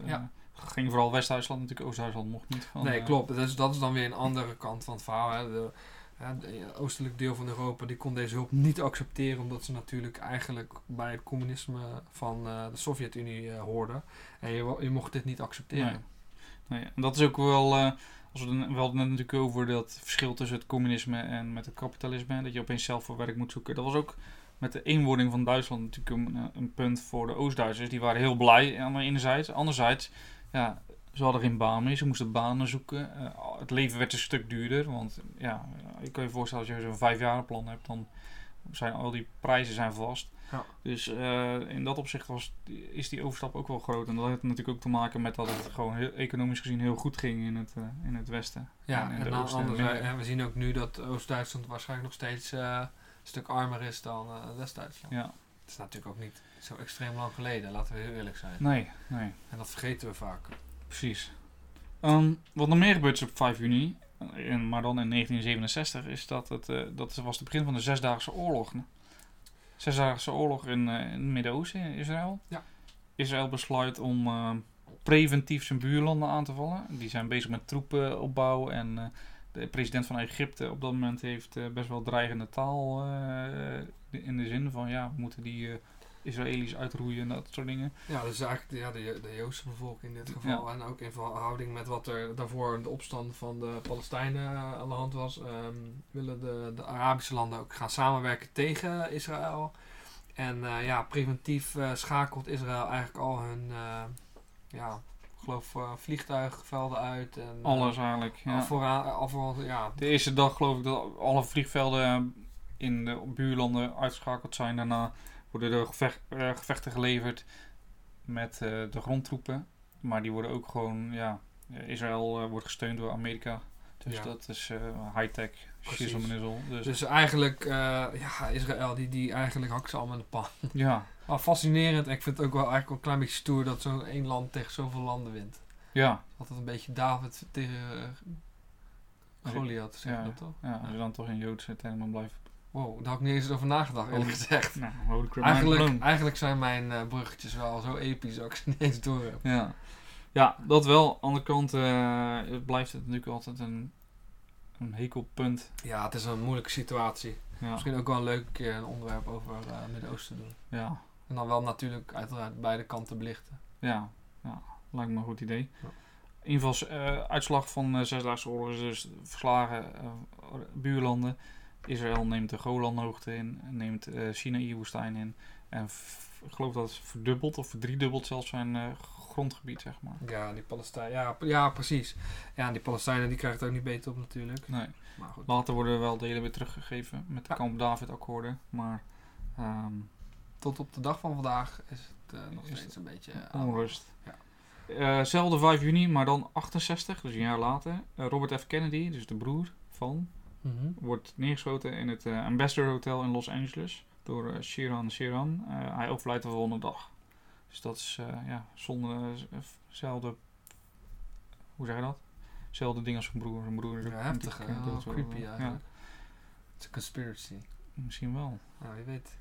Ja. Ging vooral West-Duitsland natuurlijk, Oost-Duitsland mocht niet van. nee, klopt. Dus dat is dan weer een andere kant van het verhaal. Hè. De, ja, de oostelijk deel van Europa die kon deze hulp niet accepteren. Omdat ze natuurlijk eigenlijk bij het communisme van de Sovjet-Unie hoorden. En je, je mocht dit niet accepteren. Nee. Nee, en dat is ook wel. eh, als we, we hadden het natuurlijk over dat verschil tussen het communisme en met het kapitalisme. Dat je opeens zelf voor werk moet zoeken. Dat was ook met de eenwording van Duitsland natuurlijk een, eh, een punt voor de Oost-Duitsers. Die waren heel blij aan de ene zijde. Anderzijds, ja, ze hadden geen baan meer. Ze moesten banen zoeken. Eh, het leven werd een stuk duurder. Want ja, je kan je voorstellen als je zo'n vijfjarenplan hebt, dan zijn al die prijzen zijn vast. Ja. Dus eh, in dat opzicht was, is die overstap ook wel groot. En dat heeft natuurlijk ook te maken met dat het gewoon heel, economisch gezien heel goed ging in het, eh, in het westen. Ja, En in en, de we zien ook nu dat Oost-Duitsland waarschijnlijk nog steeds eh, een stuk armer is dan West-Duitsland. Ja, Het is natuurlijk ook niet zo extreem lang geleden, laten we heel eerlijk zijn. nee, nee, En dat vergeten we vaak. precies. Ehm, wat nog meer gebeurd is op 5 juni, maar dan in 1967, is dat het, dat was het begin van de Zesdaagse Oorlog. Zesdaagse Oorlog in, eh, in het Midden-Oosten, in Israël. Ja. Israël besluit om eh, preventief zijn buurlanden aan te vallen. Die zijn bezig met troepenopbouw en eh, de president van Egypte op dat moment heeft best wel dreigende taal in de zin van ja, we moeten die Israëli's uitroeien en dat soort dingen. Ja, dus eigenlijk de- ja, de, de Joodse bevolking in dit geval. En ook in verhouding met wat er daarvoor de opstand van de Palestijnen eh, aan de hand was. ehm, willen de, de Arabische landen ook gaan samenwerken tegen Israël. En eh, ja, preventief eh, schakelt Israël eigenlijk al hun, ja, geloof vliegtuigvelden uit. En, Alles eigenlijk. al Ja. vooraan, al ja, De eerste dag geloof ik dat alle vliegvelden in de buurlanden uitgeschakeld zijn. Daarna worden er gevecht, eh, gevechten geleverd met eh, de grondtroepen. Maar die worden ook gewoon, ja, Israël eh, wordt gesteund door Amerika. Dus Ja. dat is high-tech, shizzle. Dus, dus eigenlijk, ja, Israël, die, die eigenlijk hakt ze allemaal in de pan. *laughs* ja, Maar fascinerend. En ik vind het ook wel eigenlijk wel een klein beetje stoer dat zo'n één land tegen zoveel landen wint. ja, Altijd een beetje David tegen Goliath, zeg je Ja. dat toch? ja, als je dan toch in Joodse termen blijft. Wow, daar had ik niet eens over nagedacht, eerlijk gezegd. Nou, holy crap. Eigenlijk, eigenlijk zijn mijn eh, bruggetjes wel zo episch dat ik ze *laughs* niet eens door heb. Ja. ja, dat wel. Aan de andere kant eh, blijft het natuurlijk altijd een, een hekelpunt. Ja, het is een moeilijke situatie. Ja. Misschien ook wel een leuke keer een onderwerp over eh Midden-Oosten doen. Ja. En dan wel natuurlijk uiteraard beide kanten belichten. Ja. ja, lijkt me een goed idee. Ja. In ieder geval, eh, uitslag van de Zesdaagse Oorlog is dus verslagen eh, buurlanden. Israël neemt de Golanhoogte in, neemt eh Sinaï-woestijn in. En ik geloof dat het verdubbelt of verdriedubbelt zelfs zijn eh, grondgebied, zeg maar. Ja, die Palestijnen. Ja, ja, precies. Ja, die Palestijnen die krijgen het ook niet beter op natuurlijk. Nee. Maar goed. Later worden wel delen weer teruggegeven met de Ja. Kamp David-akkoorden. Maar ehm, Tot op de dag van vandaag is het eh, nog Is steeds een beetje onrust. Ja. Zelfde 5 juni, maar dan 68, dus een jaar later. Robert F. Kennedy, dus de broer van, Mhm. wordt neergeschoten in het eh, Ambassador Hotel in Los Angeles door eh, Shiran Shiran. Eh, hij overlijdt de volgende dag. Dus dat is eh, ja, zonder. Hoe zeg je dat? Hetzelfde ding als zijn broer. Zijn broer is ook Ja, heftig, creepy eigenlijk. Het is een conspiracy. Ja, misschien wel. Nou, wie weet.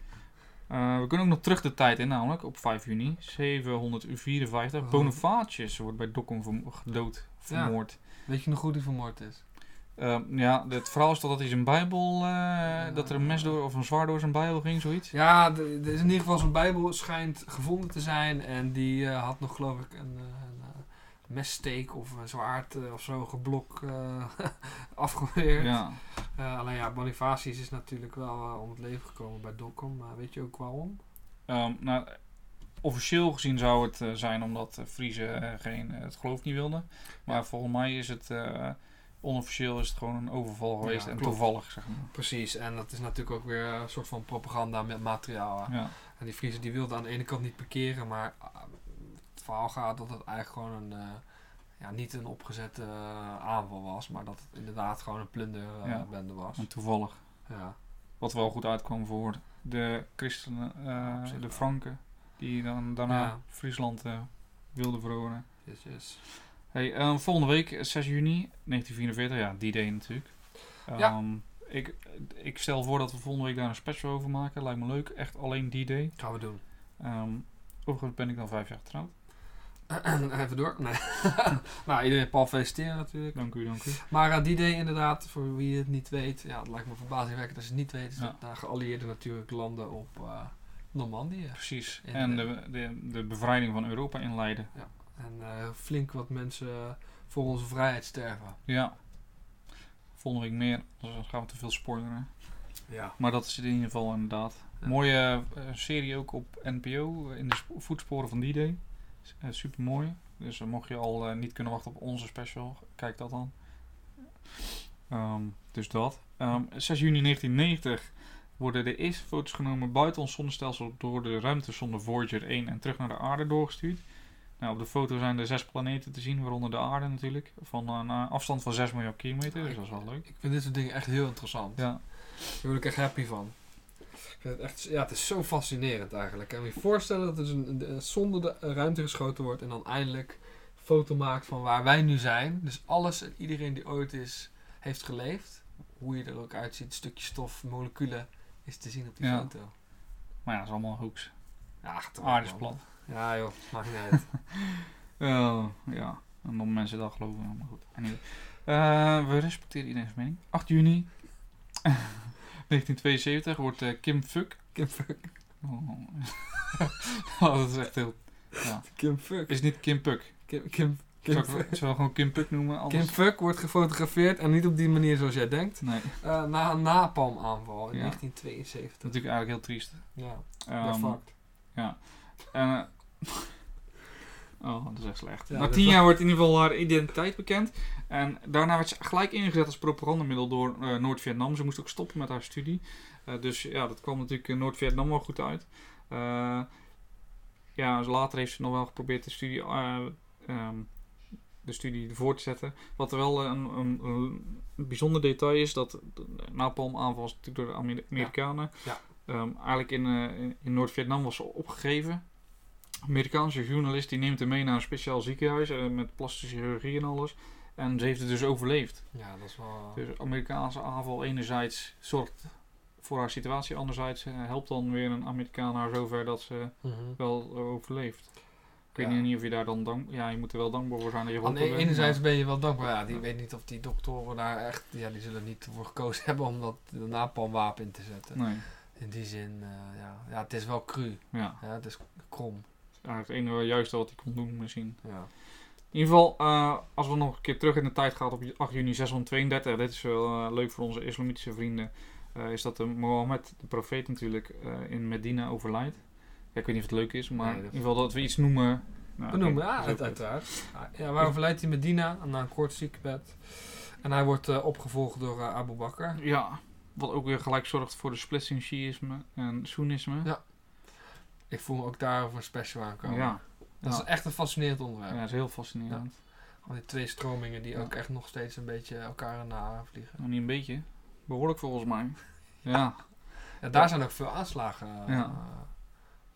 Eh, we kunnen ook nog terug de tijd in, namelijk op 5 juni 754. Oh. Bonifacius wordt bij Dokkum vermo- gedood, vermoord. Weet je nog hoe die vermoord is? Ehm, ja, het verhaal is toch dat hij zijn Bijbel, eh, dat er een mes door of een zwaard door zijn Bijbel ging, zoiets. Ja, er is in ieder geval zo'n bijbel schijnt gevonden te zijn. En die eh, had nog geloof ik een, eh, een messteek of een zwaard of zo geblok *laughs* afgeweerd. Ja, alleen ja, Bonifacius is natuurlijk wel om het leven gekomen bij Dokkum. Maar weet je ook waarom? Ehm, nou, officieel gezien zou het zijn omdat Friese geen, het geloof niet wilden. Maar Ja. volgens mij is het, onofficieel is het gewoon een overval geweest Ja, en klopt. toevallig, zeg maar. Precies, en dat is natuurlijk ook weer een soort van propaganda met materiaal. Ja, En die Friesen die wilden aan de ene kant niet parkeren, maar ah, het verhaal gaat dat het eigenlijk gewoon een, eh, ja, niet een opgezette eh, aanval was, maar dat het inderdaad gewoon een plunderbende Ja. bende was. en toevallig. Ja. Wat wel goed uitkwam voor de christenen, eh, de. Franken, die dan daarna Ja. Friesland eh, wilden veroveren. Yes, yes. Hey, eh, volgende week, eh, 6 juni 1944, ja, die day natuurlijk. Ja. Ehm, ik, ik stel voor dat we volgende week daar een special over maken. Lijkt me leuk, echt alleen die day. Gaan we doen. Ehm overigens ben ik dan vijf jaar getrouwd. *clears throat* Even door. Nee. *laughs* nou, iedereen Paul feliciteren natuurlijk. Dank u, dank u. Maar eh, die day inderdaad, voor wie het niet weet, ja, het lijkt me verbazingwekkend als je het niet weet, is Ja. dat daar geallieerden natuurlijk landen op eh Normandië. Precies. En, de, de, de bevrijding van Europa inleiden. En eh, flink wat mensen voor onze vrijheid sterven. Ja. Volgende week meer, dus dan gaan we te veel spoileren. Ja. Maar dat is in ieder geval inderdaad. Ja. Mooie eh, serie ook op NPO, eh, in de sp- voetsporen van die day. super mooi. Dus mocht je al niet kunnen wachten op onze special, kijk dat dan. Ehm, dus dat. Ehm, 6 juni 1990 worden de eerste foto's genomen buiten ons zonnestelsel door de ruimtesonde Voyager 1 en terug naar de aarde doorgestuurd. Nou, op de foto zijn er zes planeten te zien, waaronder de aarde natuurlijk. Van een eh, afstand van 6 miljard kilometer, dus dat is wel leuk. Ik vind dit soort dingen echt heel interessant. Ja, Daar word ik echt happy van. Ik vind het, echt, ja, het is zo fascinerend eigenlijk. Kan je je voorstellen dat er dus een, een, een zonde de ruimte geschoten wordt en dan eindelijk een foto maakt van waar wij nu zijn. Dus alles en iedereen die ooit is, heeft geleefd. Hoe je er ook uitziet, stukje stof, moleculen, is te zien op die Ja. foto. maar ja, dat is allemaal hoax. Ja, gaat Aarde is plat. Ja joh, maakt niet uit. *laughs* Ja, en dan mensen dat geloven, ja, maar goed. Anyway. Eh, we respecteren iedereen's mening. 8 juni *laughs* 1972 wordt eh, Kim Fuck. Kim Fuck. Oh. *laughs* oh, dat is echt heel. Ja. Kim Fuck. Is niet Kim Puck. Kim, Kim, Kim, Zou Fuck. ik zou gewoon Kim Puck noemen? Anders? Kim Fuck wordt gefotografeerd en niet op die manier zoals jij denkt. Nee, eh, na een napalmaanval in Ja. 1972. dat is natuurlijk eigenlijk heel triest. Ja, Ehm, ja, fucked. En, eh, oh, dat is echt slecht. Ja, Na tien jaar wordt in ieder geval haar identiteit bekend. En daarna werd ze gelijk ingezet als propagandamiddel door eh, Noord-Vietnam. Ze moest ook stoppen met haar studie. Eh, dus ja, dat kwam natuurlijk in Noord-Vietnam wel goed uit. Eh, ja, dus later heeft ze nog wel geprobeerd de studie, eh, ehm, de studie voor te zetten. Wat er wel een, een, een bijzonder detail is, dat de napalmaanval was natuurlijk door de Amer- Amerikanen. Ja. Ehm, eigenlijk in, in Noord-Vietnam was ze opgegeven. Amerikaanse journalist die neemt hem mee naar een speciaal ziekenhuis eh, met plastische chirurgie en alles. En ze heeft het dus overleefd. Ja, dat is wel... Dus de Amerikaanse aanval enerzijds zorgt voor haar situatie, anderzijds eh, helpt dan weer een Amerikaan haar zover dat ze Mhm. wel overleeft. Ik weet niet of je daar dan dank... Ja, je moet er wel dankbaar voor zijn dat je Aan geholpen de enerzijds ben je wel dankbaar. Ja, die weet niet of die doktoren daar echt... Ja, die zullen niet voor gekozen *laughs* hebben om dat napalmwapen in te zetten. Nee, In die zin, eh, ja. ja, het is wel cru. ja. Ja, het is krom. Ja. Het enige juiste wat hij kon doen misschien. Ja. In ieder geval, eh, als we nog een keer terug in de tijd gaan op 8 juni 632, dit is wel eh, leuk voor onze islamitische vrienden, eh, is dat de Mohammed, de profeet natuurlijk, eh, in Medina overlijdt. Ja, ik weet niet of het leuk is, maar Nee, in ieder geval dat we iets noemen. Nou, We noemen, oké, ja, uit- goed. uiteraard. Ja, waar overlijdt hij Medina na een kort ziekbed. En hij wordt eh, opgevolgd door eh, Abu Bakr. Ja, wat ook weer gelijk zorgt voor de splitsing Shiïsme en Soenisme. Ja. Ik voel me ook daarover een special aankomen. ja. Dat is echt een fascinerend onderwerp. Ja, dat is heel fascinerend. Al die twee stromingen die ook echt nog steeds een beetje elkaar na vliegen. Nou, niet een beetje. Behoorlijk volgens mij. Ja, Ja, daar zijn ook veel aanslagen eh,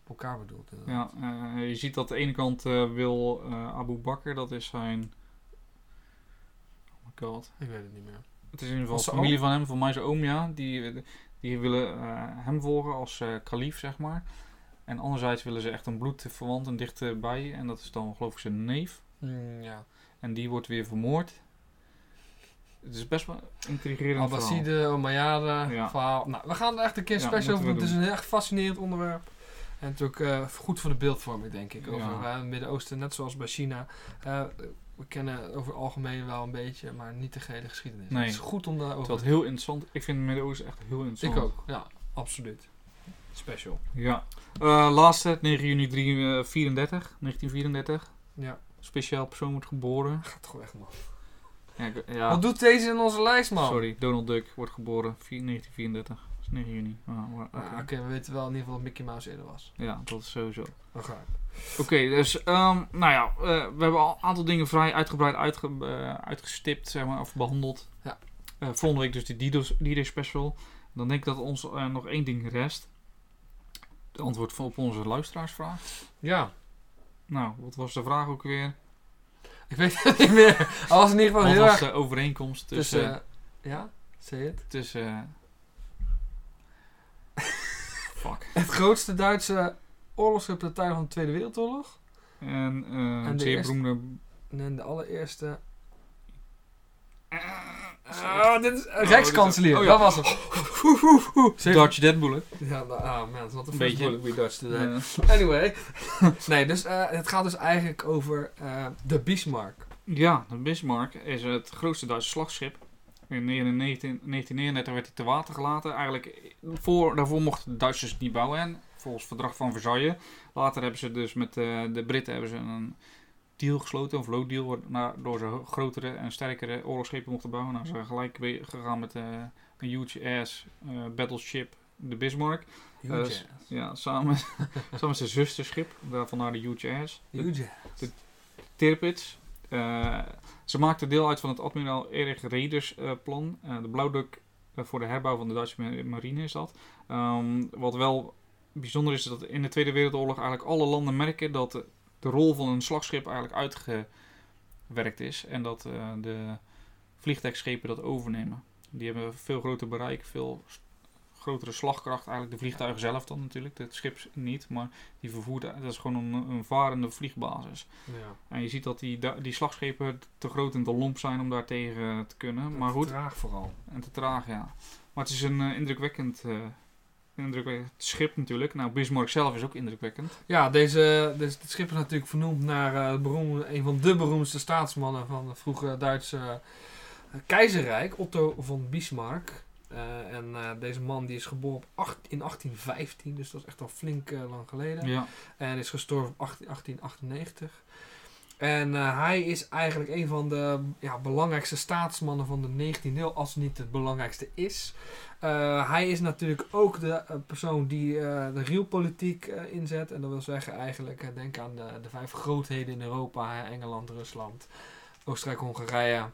op elkaar bedoeld. ja eh, je ziet dat de ene kant eh, wil Abu Bakr, dat is zijn... Oh my god. Ik weet het niet meer. Het is in ieder geval zijn familie van hem, van mij zijn oom, ja. Die, die willen hem volgen als kalief, zeg maar. En anderzijds willen ze echt een bloedverwant, een dichterbij. En dat is dan geloof ik zijn neef. Mm, ja. En die wordt weer vermoord. Het is best wel intrigerend verhaal. Abbaside, Omeyyade, Ja. verhaal. Nou, we gaan er echt een keer Ja, special over doen. Het is een echt fascinerend onderwerp. En natuurlijk eh, goed voor de beeldvorming, denk ik. Over eh, het Midden-Oosten, net zoals bij China. Eh, we kennen over het algemeen wel een beetje, maar niet de gehele geschiedenis. Nee. Het is goed om daarover Terwijl het heel interessant. Ik vind het Midden-Oosten echt heel interessant. Ik ook, ja, absoluut. Special. Ja. Eh, laatste, 9 juni 3, eh, 34, 1934. Ja, Speciaal persoon wordt geboren. *laughs* gaat toch echt man. Ja, ik- ja. Wat doet deze in onze lijst, man? Sorry, Donald Duck wordt geboren 4, 1934. Dat is 9 juni. Ah, Ah, oké. We weten wel in ieder geval dat Mickey Mouse eerder was. Ja, dat is sowieso. Oké, dus ehm, nou ja, eh, we hebben al een aantal dingen vrij uitgebreid uitge, eh, uitgestipt, zeg maar, of behandeld. Ja. Volgende week dus die D-Day special. Dan denk ik dat ons nog één ding rest. De antwoord op onze luisteraarsvraag. Ja, Nou, wat was de vraag ook weer? ik weet het niet meer. Hij was in ieder geval Wat heel was erg de overeenkomst tussen... tussen... eh, ja, say it. tussen fuck. Het grootste Duitse tijde van de Tweede Wereldoorlog. En, eh de zeer eerste- beroemde... En de allereerste... Ah, dit is uh, Rijkskanselier. oh ja. Dat was. Zeg- Dutch Dead Bullet. Ja, nou, man, the Een beetje. bullet we dodged today. Eh, Anyway. *laughs* nee, dus eh, het gaat dus eigenlijk over eh, de Bismarck. Ja, de Bismarck is het grootste Duitse slagschip. In 19, 1939 werd hij te water gelaten. Eigenlijk, voor, daarvoor mochten de Duitsers het niet bouwen. En volgens het verdrag van Versailles. Later hebben ze dus met eh, de Britten hebben ze een deal gesloten. Een vlootdeal. Waardoor ze grotere en sterkere oorlogsschepen mochten bouwen. Nou, ze zijn gelijk weer gegaan met eh, een huge ass eh, battleship. De Bismarck. Huge Eh, ass. Ja, samen, *laughs* samen met zijn zusterschip. Daarvan naar de huge ass. Huge ass. Tirpitz. Eh, ze maakte deel uit van het admiraal Erich Reders plan. De blauwdruk voor de herbouw van de Duitse ma- marine is dat. Ehm, wat wel bijzonder is, is dat in de Tweede Wereldoorlog eigenlijk alle landen merken dat de, rol van een slagschip eigenlijk uitgewerkt is. En dat eh, de vliegtuigschepen dat overnemen. Die hebben veel groter bereik, veel grotere slagkracht. Eigenlijk de vliegtuigen zelf dan natuurlijk, het schip niet. Maar die vervoert, dat is gewoon een, een varende vliegbasis. Ja. En je ziet dat die, die slagschepen te groot en te lomp zijn om daar tegen te kunnen. Maar goed, Traag vooral. en te traag, ja. Maar het is een eh, indrukwekkend, eh, indrukwekkend schip natuurlijk. Nou, Bismarck zelf is ook indrukwekkend. Ja, deze, deze, dit schip is natuurlijk vernoemd naar eh, het beroemde, een van de beroemdste staatsmannen van het vroege Duitse eh, keizerrijk, Otto von Bismarck. Eh, en deze man die is geboren op acht, in 1815, dus dat is echt al flink lang geleden. Ja, En is gestorven op 18, 1898. En eh, hij is eigenlijk een van de ja, belangrijkste staatsmannen van de 19e eeuw, als het niet het belangrijkste is. Eh, hij is natuurlijk ook de eh, persoon die de realpolitiek inzet. En dat wil zeggen eigenlijk, denk aan de, de vijf grootheden in Europa. Engeland, Rusland, Oostenrijk, Hongarije,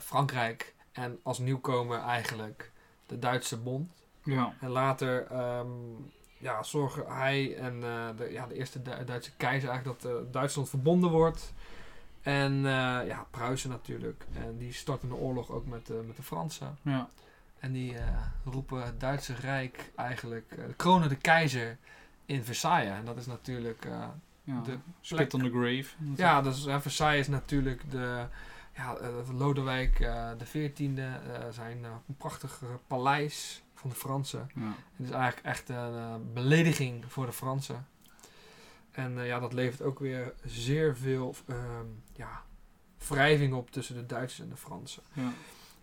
Frankrijk. En als nieuwkomer eigenlijk de Duitse Bond. ja. En later ehm, ja, zorgen hij en eh, de, ja, de eerste Du- Duitse keizer eigenlijk dat eh, Duitsland verbonden wordt. En eh, ja, Pruisen natuurlijk. En die starten de oorlog ook met, met de Fransen. ja. En die roepen het Duitse Rijk eigenlijk, eh, kronen de keizer in Versailles. En dat is natuurlijk Ja. de Spit on the grave. Ja, dus uh, Versailles is natuurlijk de, ja, uh, Lodewijk uh, de 14e, zijn een prachtig paleis van de Fransen. Ja. Het is eigenlijk echt een belediging voor de Fransen. En ja, dat levert ook weer zeer veel ja, wrijving op tussen de Duitsers en de Fransen. Ja.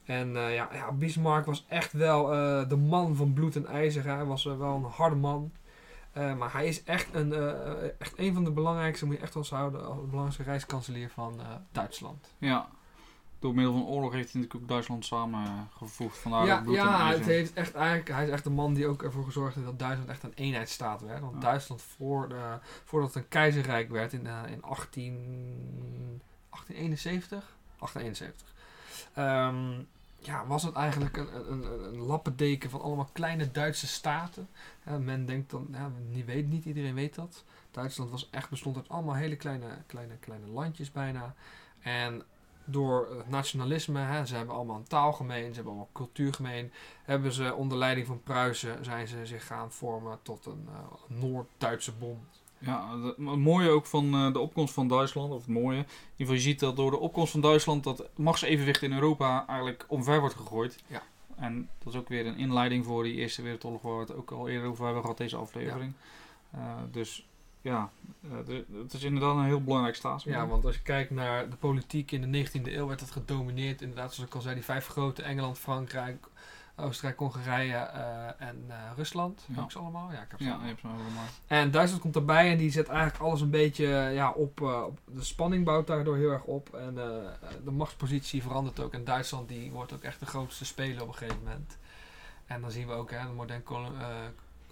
En ja, ja, Bismarck was echt wel de man van bloed en ijzer. Hij was wel een harde man. Maar hij is echt een, echt een van de belangrijkste, moet je echt wel houden, als belangrijkste reiskanselier van Duitsland. Ja, door middel van oorlog heeft hij natuurlijk ook Duitsland samengevoegd. Vandaar ja, ja het heeft echt eigenlijk, hij is echt de man die ook ervoor gezorgd heeft dat Duitsland echt een eenheidsstaat werd. Want Ja. Duitsland, voor de, voordat het een keizerrijk werd in, in 18, 1871, 1871 um, ja, was het eigenlijk een, een, een lappendeken van allemaal kleine Duitse staten. Ja, men denkt dan, ja, niet, weet, niet iedereen weet dat. Duitsland was echt, bestond uit allemaal hele kleine, kleine, kleine landjes bijna. En door het nationalisme, hè, ze hebben allemaal een taal gemeen, ze hebben allemaal cultuur gemeen, hebben ze onder leiding van Pruisen zijn ze zich gaan vormen tot een uh, Noord-Duitse bond. Ja, het mooie ook van uh, de opkomst van Duitsland, of het mooie, in ieder geval je ziet dat door de opkomst van Duitsland dat machtsevenwicht in Europa eigenlijk omver wordt gegooid. Ja. En dat is ook weer een inleiding voor die Eerste Wereldoorlog waar we het ook al eerder over hebben gehad, deze aflevering. Ja. Uh, dus ja, uh, het is inderdaad een heel belangrijk staatsbelang. Ja, want als je kijkt naar de politiek in de 19e eeuw werd het gedomineerd, inderdaad zoals ik al zei, die vijf grote, Engeland, Frankrijk, Oostenrijk, Hongarije uh, en uh, Rusland. Ja. Heb ik ze allemaal? Ja, ik heb ze Ja, allemaal. ze. En Duitsland komt erbij en die zet eigenlijk alles een beetje ja, op, uh, op. De spanning bouwt daardoor heel erg op. En de machtspositie verandert ook. En Duitsland die wordt ook echt de grootste speler op een gegeven moment. En dan zien we ook hè, het modern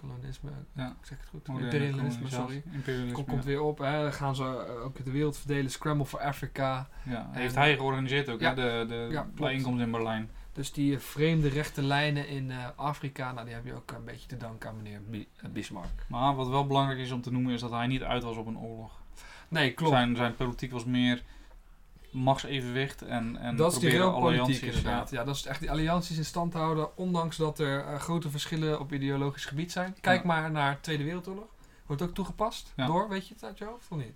kol kolonisme. Ja. Ik zeg het goed. Moderne Imperialisme, sorry. Imperialisme, Komt, komt ja. weer op. Hè. Dan gaan ze ook de wereld verdelen. Scramble for Africa. Ja, heeft hij georganiseerd ook, Ja. hè? De, de bijeenkomst in Berlijn. Dus die vreemde rechte lijnen in uh, Afrika, nou, die heb je ook een beetje te danken aan meneer Bi- Bismarck. Maar wat wel belangrijk is om te noemen, is dat hij niet uit was op een oorlog. Nee, klopt. Zijn, zijn politiek was meer machtsevenwicht en, en dat is die allianties, inderdaad. Ja. dat is echt die allianties in stand houden, ondanks dat er uh, grote verschillen op ideologisch gebied zijn. Kijk Ja. maar naar de Tweede Wereldoorlog. Wordt ook toegepast Ja. door, weet je het uit je hoofd of niet?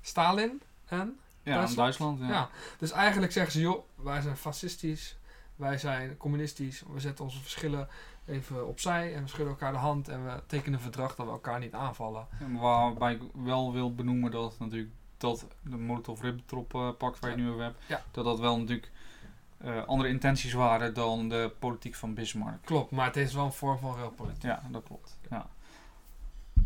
Stalin en? Ja, Duitsland? Duitsland. Ja. Ja. Dus eigenlijk zeggen ze, joh, wij zijn fascistisch, wij zijn communistisch, we zetten onze verschillen even opzij en we schudden elkaar de hand en we tekenen een verdrag dat we elkaar niet aanvallen. Waarbij ik wel wil benoemen dat natuurlijk dat de Molotov-Ribbentrop uh, pact waar je nu over hebt, Ja. dat dat wel natuurlijk eh, andere intenties waren dan de politiek van Bismarck. Klopt, maar het is wel een vorm van realpolitiek. Ja, dat klopt. Ja,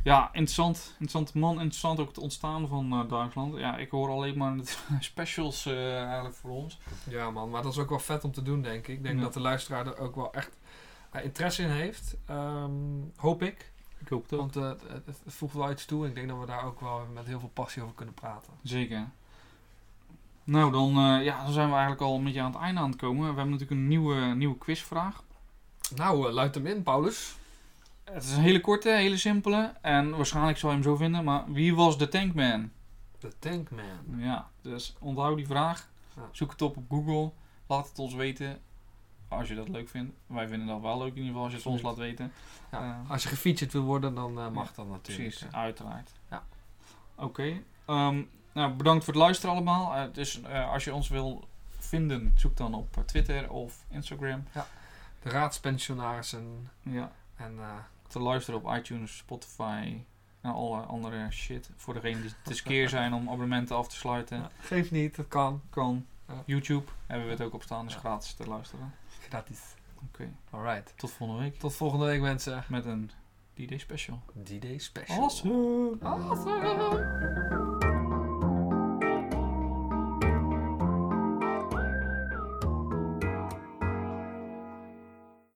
ja interessant. Interessant man. Interessant ook het ontstaan van eh, Duitsland. Ja, ik hoor alleen maar het *laughs* specials eh, eigenlijk voor ons. Ja man, maar dat is ook wel vet om te doen denk ik. Ik denk Ja. dat de luisteraar er ook wel echt eh, interesse in heeft. Ehm, hoop ik. Ik hoop het ook. Want eh, het, het, voegt wel iets toe en ik denk dat we daar ook wel met heel veel passie over kunnen praten. Zeker. Nou, dan, eh, ja, dan zijn we eigenlijk al een beetje aan het einde aan het komen. We hebben natuurlijk een nieuwe, nieuwe quizvraag. Nou, uh, luid hem in Paulus. Het is een hele korte, hele simpele. En waarschijnlijk zal je hem zo vinden. Maar wie was de Tankman? De Tankman. Ja, dus onthoud die vraag. Ja. Zoek het op op Google. Laat het ons weten. Als je dat leuk vindt. Wij vinden dat wel leuk in ieder geval als je het ons laat weten. Ja. Eh, Als je gefeatured wil worden, dan uh, mag Ja, dat natuurlijk. Precies, ja. uiteraard. Ja. Oké. Ehm, nou, bedankt voor het luisteren allemaal. Eh, dus eh, als je ons wil vinden, zoek dan op eh, Twitter of Instagram. De raadspensionarissen. Ja. En Te luisteren op iTunes, Spotify en alle andere shit. Voor degenen die te skeer zijn om abonnementen af te sluiten. ja, geef niet, dat kan. Kan. Ja. YouTube hebben we het ook op staan, is Ja. gratis te luisteren. Gratis. Oké. Alright. Tot volgende week Tot volgende week mensen. met een D-Day special. D-Day special. Awesome. Awesome.